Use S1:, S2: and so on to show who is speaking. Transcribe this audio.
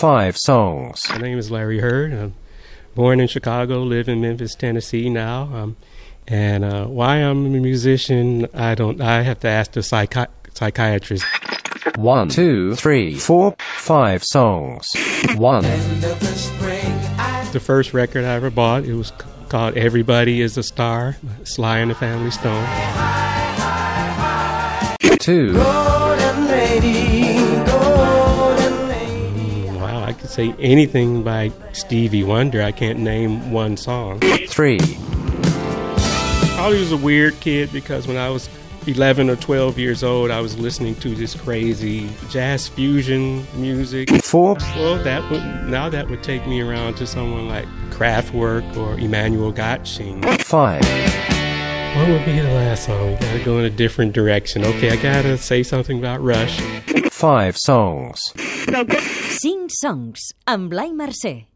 S1: Five songs.
S2: My name is Larry Heard. I'm born in Chicago, live in Memphis, Tennessee now. Um, and uh, why I'm a musician, I don't. I have to ask the psychi- psychiatrist.
S1: One, two, three, four, five songs. One.
S2: The first record I ever bought, it was called "Everybody Is a Star," Sly and the Family Stone.
S1: Two.
S2: Say anything by Stevie Wonder. I can't name one song.
S1: Three.
S2: I was a weird kid because when I was 11 or 12 years old, I was listening to this crazy jazz fusion music.
S1: Four.
S2: Well, that would now that would take me around to someone like Kraftwerk or Emmanuel Gottsching.
S1: Five.
S2: What would be the last song? We gotta go in a different direction. Okay, I gotta say something about Rush.
S1: Five songs.
S3: Sing songs amb Blai Mercè.